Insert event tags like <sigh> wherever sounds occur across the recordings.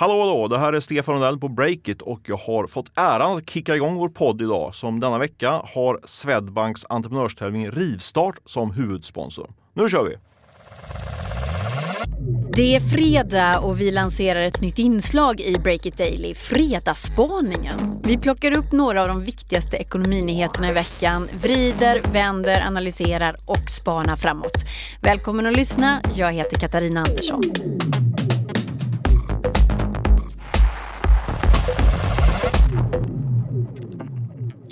Hallå hallå, det här är Stefan Rundell på Breakit och jag har fått äran att kicka igång vår podd idag som denna vecka har Swedbanks entreprenörstävling Rivstart som huvudsponsor. Nu kör vi! Det är fredag och vi lanserar ett nytt inslag i Breakit Daily, Fredagsspaningen. Vi plockar upp några av de viktigaste ekonominyheterna i veckan, vrider, vänder, analyserar och spanar framåt. Välkommen att lyssna, jag heter Katarina Andersson.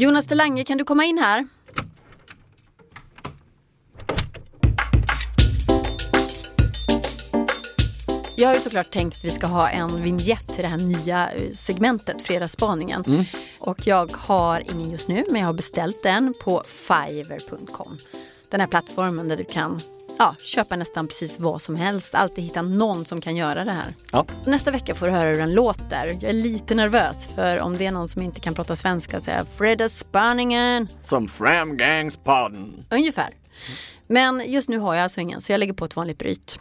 Jonas de Lange, kan du komma in här? Jag har ju såklart tänkt att vi ska ha en vignett till det här nya eh, segmentet, Fredagsspaningen. Mm. Och jag har ingen just nu, men jag har beställt den på Fiverr.com. Den här plattformen där du kan ja, köpa nästan precis vad som helst. Alltid hitta någon som kan göra det här. Ja. Nästa vecka får du höra hur den låter. Jag är lite nervös för om det är någon som inte kan prata svenska så är Fredagsspaningen. Som Framgangspodden. Ungefär. Men just nu har jag alltså ingen så jag lägger på ett vanligt bryt.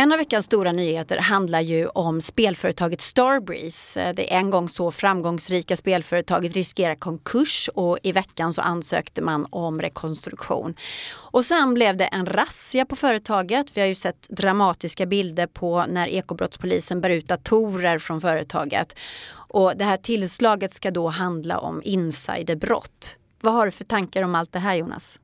En av veckans stora nyheter handlar ju om spelföretaget Starbreeze. Eh, det en gång så framgångsrika spelföretaget riskerar konkurs och i veckan så ansökte man om rekonstruktion. Och sen blev det en razzia på företaget. Vi har ju sett dramatiska bilder på när ekobrottspolisen bär ut datorer från företaget. Och det här tillslaget ska då handla om insiderbrott. Vad har du för tankar om allt det här Jonas?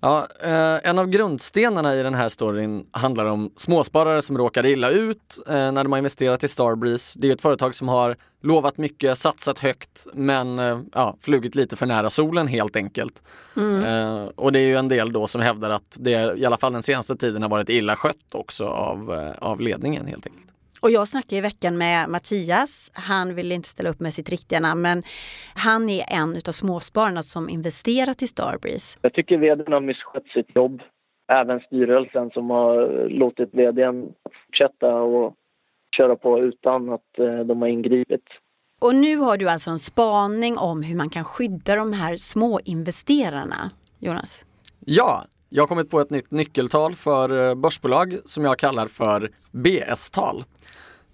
Ja, eh, en av grundstenarna i den här storyn handlar om småsparare som råkar illa ut eh, när de har investerat i Starbreeze. Det är ett företag som har lovat mycket, satsat högt men eh, ja, flugit lite för nära solen helt enkelt. Mm. Och det är ju en del då som hävdar att det i alla fall den senaste tiden har varit illa skött också av, av ledningen helt enkelt. Och jag snackade i veckan med Mattias. Han vill inte ställa upp med sitt riktiga namn men han är en av småspararna som investerat i Starbreeze. Jag tycker vdn har misskött sitt jobb. Även styrelsen som har låtit vdn fortsätta och köra på utan att eh, de har ingripit. Och nu har du alltså en spaning om hur man kan skydda de här små investerarna, Jonas? Ja, jag har kommit på ett nytt nyckeltal för eh, börsbolag som jag kallar för BS-tal.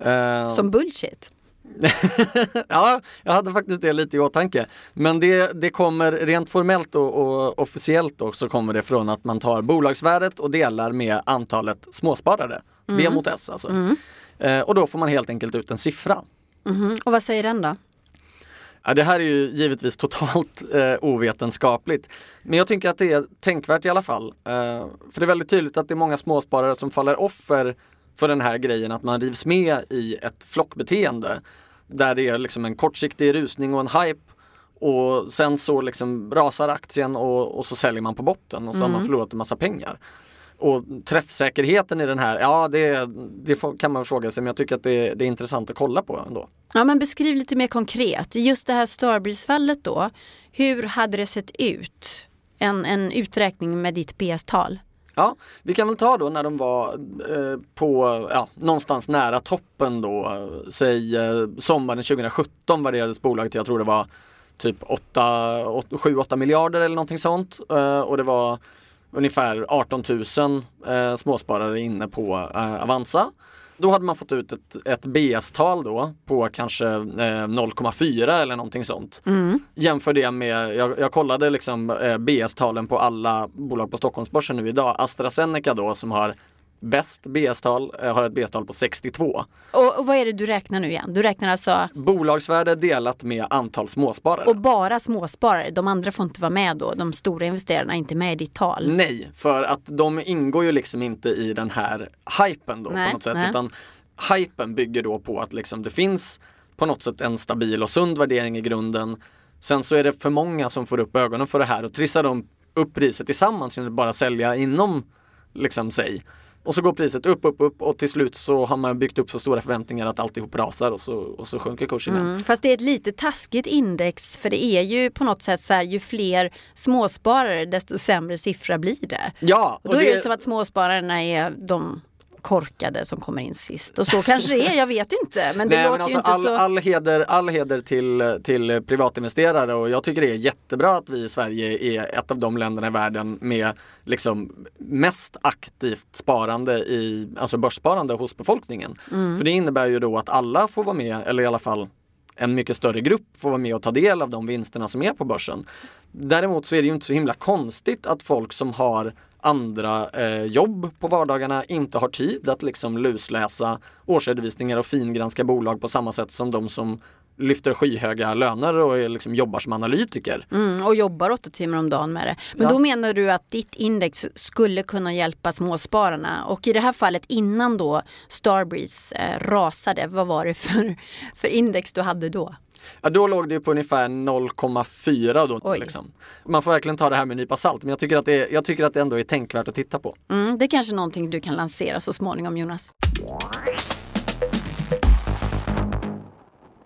Uh, Som bullshit? <laughs> ja, jag hade faktiskt det lite i åtanke. Men det, det kommer rent formellt och, och officiellt också kommer det från att man tar bolagsvärdet och delar med antalet småsparare. Mm. B mot S alltså. Mm. Uh, och då får man helt enkelt ut en siffra. Mm. Och vad säger den då? Ja, det här är ju givetvis totalt eh, ovetenskapligt. Men jag tycker att det är tänkvärt i alla fall. Eh, för det är väldigt tydligt att det är många småsparare som faller offer för den här grejen att man rivs med i ett flockbeteende. Där det är liksom en kortsiktig rusning och en hype och sen så liksom rasar aktien och, och så säljer man på botten och så mm. har man mm. förlorat en massa pengar. Och träffsäkerheten i den här, ja det, det kan man fråga sig men jag tycker att det, det, är intressant att kolla på ändå. Ja men beskriv lite mer konkret, just det här Starbreeze-fallet då, hur hade det sett ut? En, en uträkning med ditt PS-tal? Ja, vi kan väl ta då när de var eh, på ja, någonstans nära toppen då, eh, säg eh, sommaren 2017 värderades bolaget till, jag tror det var typ 7-8 miljarder eller någonting sånt. Eh, och det var ungefär 18 000 eh, småsparare inne på eh, Avanza. Då hade man fått ut ett, ett BS-tal då på kanske eh, 0,4 eller någonting sånt. Mm. Jämför det med, jag, jag kollade liksom eh, BS-talen på alla bolag på Stockholmsbörsen nu idag. AstraZeneca då som har Bäst BS-tal eh, har ett BS-tal på 62. Och, och, vad är det du räknar nu igen? Du räknar alltså? Bolagsvärde delat med antal småsparare. Och bara småsparare? De andra får inte vara med då? De stora investerarna är inte med i ditt tal? Nej, för att de ingår ju liksom inte i den här hypen då nej, på något sätt. Nej. Utan hypen bygger då på att liksom det finns på något sätt en stabil och sund värdering i grunden. Sen så är det för många som får upp ögonen för det här och trissar de upp priset tillsammans genom att bara sälja inom liksom sig. Och så går priset upp, upp, upp och till slut så har man byggt upp så stora förväntningar att alltihop rasar och så, och så sjunker kursen igen. Mm, fast det är ett lite taskigt index för det är ju på något sätt så här ju fler småsparare desto sämre siffra blir det. Ja. Och då och det... är det som att småspararna är de korkade som kommer in sist. Och så kanske det är, jag vet inte. Men det Nej, låter men ju alltså inte all, så... all, heder, all heder till, till privatinvesterare och jag tycker det är jättebra att vi i Sverige är ett av de länderna i världen med liksom mest aktivt sparande i, alltså börssparande hos befolkningen. Mm. För det innebär ju då att alla får vara med, eller i alla fall en mycket större grupp får vara med och ta del av de vinsterna som är på börsen. Däremot så är det ju inte så himla konstigt att folk som har andra eh, jobb på vardagarna inte har tid att liksom lusläsa årsredovisningar och fingranska bolag på samma sätt som de som lyfter skyhöga löner och är, liksom jobbar som analytiker. Mm, och jobbar åtta timmar om dagen med det. Men Ja. då menar du att ditt index skulle kunna hjälpa småspararna och i det här fallet innan då Starbreeze eh, rasade, vad var det för, för index du hade då? Ja, då låg det på ungefär 0,4 då. Oj. Liksom. Man får verkligen ta det här med en nypa salt men jag tycker, att det, jag tycker att det ändå är tänkvärt att titta på. Mm, det är kanske någonting du kan lansera så småningom Jonas.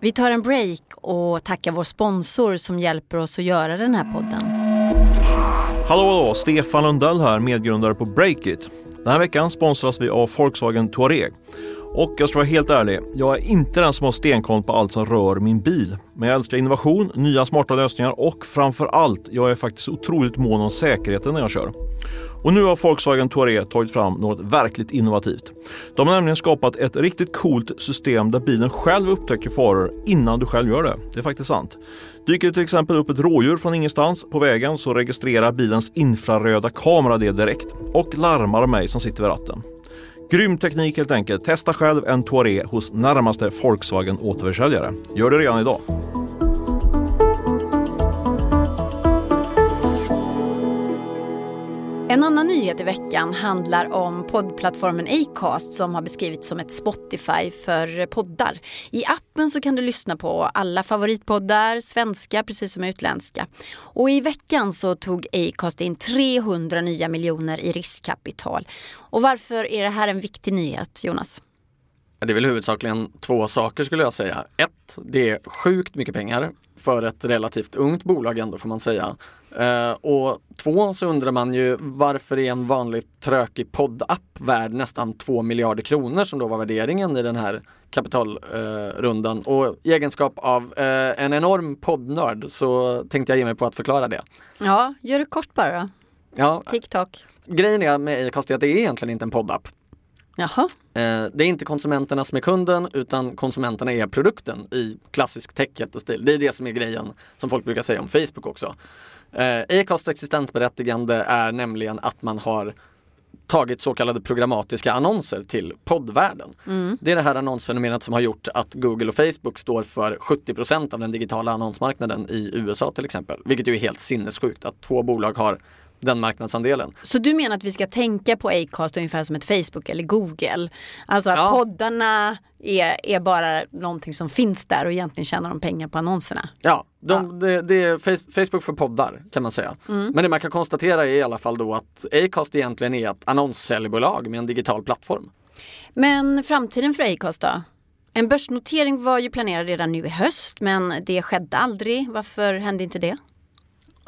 Vi tar en break och tackar vår sponsor som hjälper oss att göra den här podden. Hallå, hallå! Stefan Lundell här, medgrundare på Breakit. Den här veckan sponsras vi av Volkswagen Touareg. Och jag ska vara helt ärlig, jag är inte den som har stenkoll på allt som rör min bil. Men jag älskar innovation, nya smarta lösningar och framför allt, jag är faktiskt otroligt mån om säkerheten när jag kör. Och nu har Volkswagen Touareg tagit fram något verkligt innovativt. De har nämligen skapat ett riktigt coolt system där bilen själv upptäcker faror innan du själv gör det. Det är faktiskt sant. Dyker det till exempel upp ett rådjur från ingenstans på vägen så registrerar bilens infraröda kamera det direkt och larmar mig som sitter vid ratten. Grym teknik helt enkelt. Testa själv en Touareg hos närmaste Volkswagen återförsäljare. Gör det redan idag. En annan nyhet i veckan handlar om poddplattformen Acast som har beskrivits som ett Spotify för poddar. I appen så kan du lyssna på alla favoritpoddar, svenska precis som utländska. Och i veckan så tog Acast in 300 nya miljoner i riskkapital. Och varför är det här en viktig nyhet, Jonas? Det är väl huvudsakligen två saker skulle jag säga. Ett, det är sjukt mycket pengar för ett relativt ungt bolag ändå får man säga. Eh, och två så undrar man ju varför är en vanlig trökig poddapp värd nästan 2 miljarder kronor som då var värderingen i den här kapitalrundan. Eh, och i egenskap av eh, en enorm poddnörd så tänkte jag ge mig på att förklara det. Ja, gör det kort bara då. Ja, TikTok. grejen är med Acast är att det är egentligen inte en poddapp. Jaha. Eh, Det är inte konsumenterna som är kunden utan konsumenterna är produkten i klassisk tech-jättestil. Det är det som är grejen som folk brukar säga om Facebook också. Eh, Acasts existensberättigande är nämligen att man har tagit så kallade programmatiska annonser till poddvärlden. Det är det här annonsfenomenet som har gjort att Google och Facebook står för 70% av den digitala annonsmarknaden i USA till exempel. Vilket ju är helt sinnessjukt att två bolag har den marknadsandelen. Så du menar att vi ska tänka på Acast ungefär som ett Facebook eller Google? Alltså att Ja. poddarna är, är bara någonting som finns där och egentligen tjänar de pengar på annonserna. Ja, de, Det, det är face- Facebook för poddar kan man säga. Men det man kan konstatera är i alla fall då att Acast egentligen är ett annonssäljbolag med en digital plattform. Men framtiden för Acast då? En börsnotering var ju planerad redan nu i höst men det skedde aldrig. Varför hände inte det?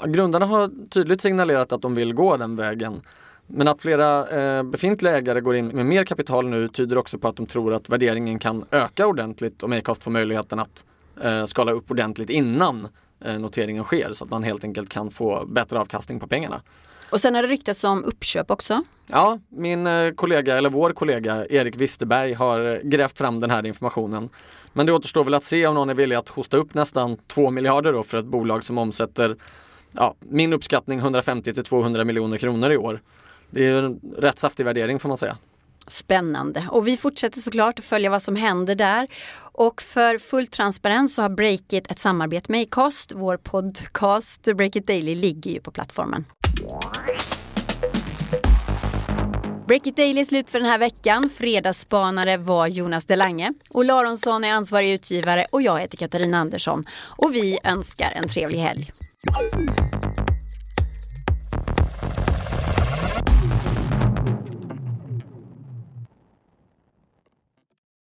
Grundarna har tydligt signalerat att de vill gå den vägen. Men att flera eh, befintliga ägare går in med mer kapital nu tyder också på att de tror att värderingen kan öka ordentligt om Acast får möjligheten att eh, skala upp ordentligt innan eh, noteringen sker så att man helt enkelt kan få bättre avkastning på pengarna. Och sen har det ryktats om uppköp också. Ja, min eh, kollega, eller vår kollega Erik Wisterberg har eh, grävt fram den här informationen. Men det återstår väl att se om någon är villig att hosta upp nästan 2 miljarder då för ett bolag som omsätter, ja, min uppskattning 150 till 200 miljoner kronor i år. Det är ju en rätt saftig värdering får man säga. Spännande. Och vi fortsätter såklart att följa vad som händer där. Och för full transparens så har Breakit ett samarbete med Acast. Vår podcast Breakit Daily ligger ju på plattformen. Breakit Daily är slut för den här veckan. Fredagsspanare var Jonas Delange. Olle Aronsson är ansvarig utgivare och jag heter Katarina Andersson. Och vi önskar en trevlig helg. Tschüss.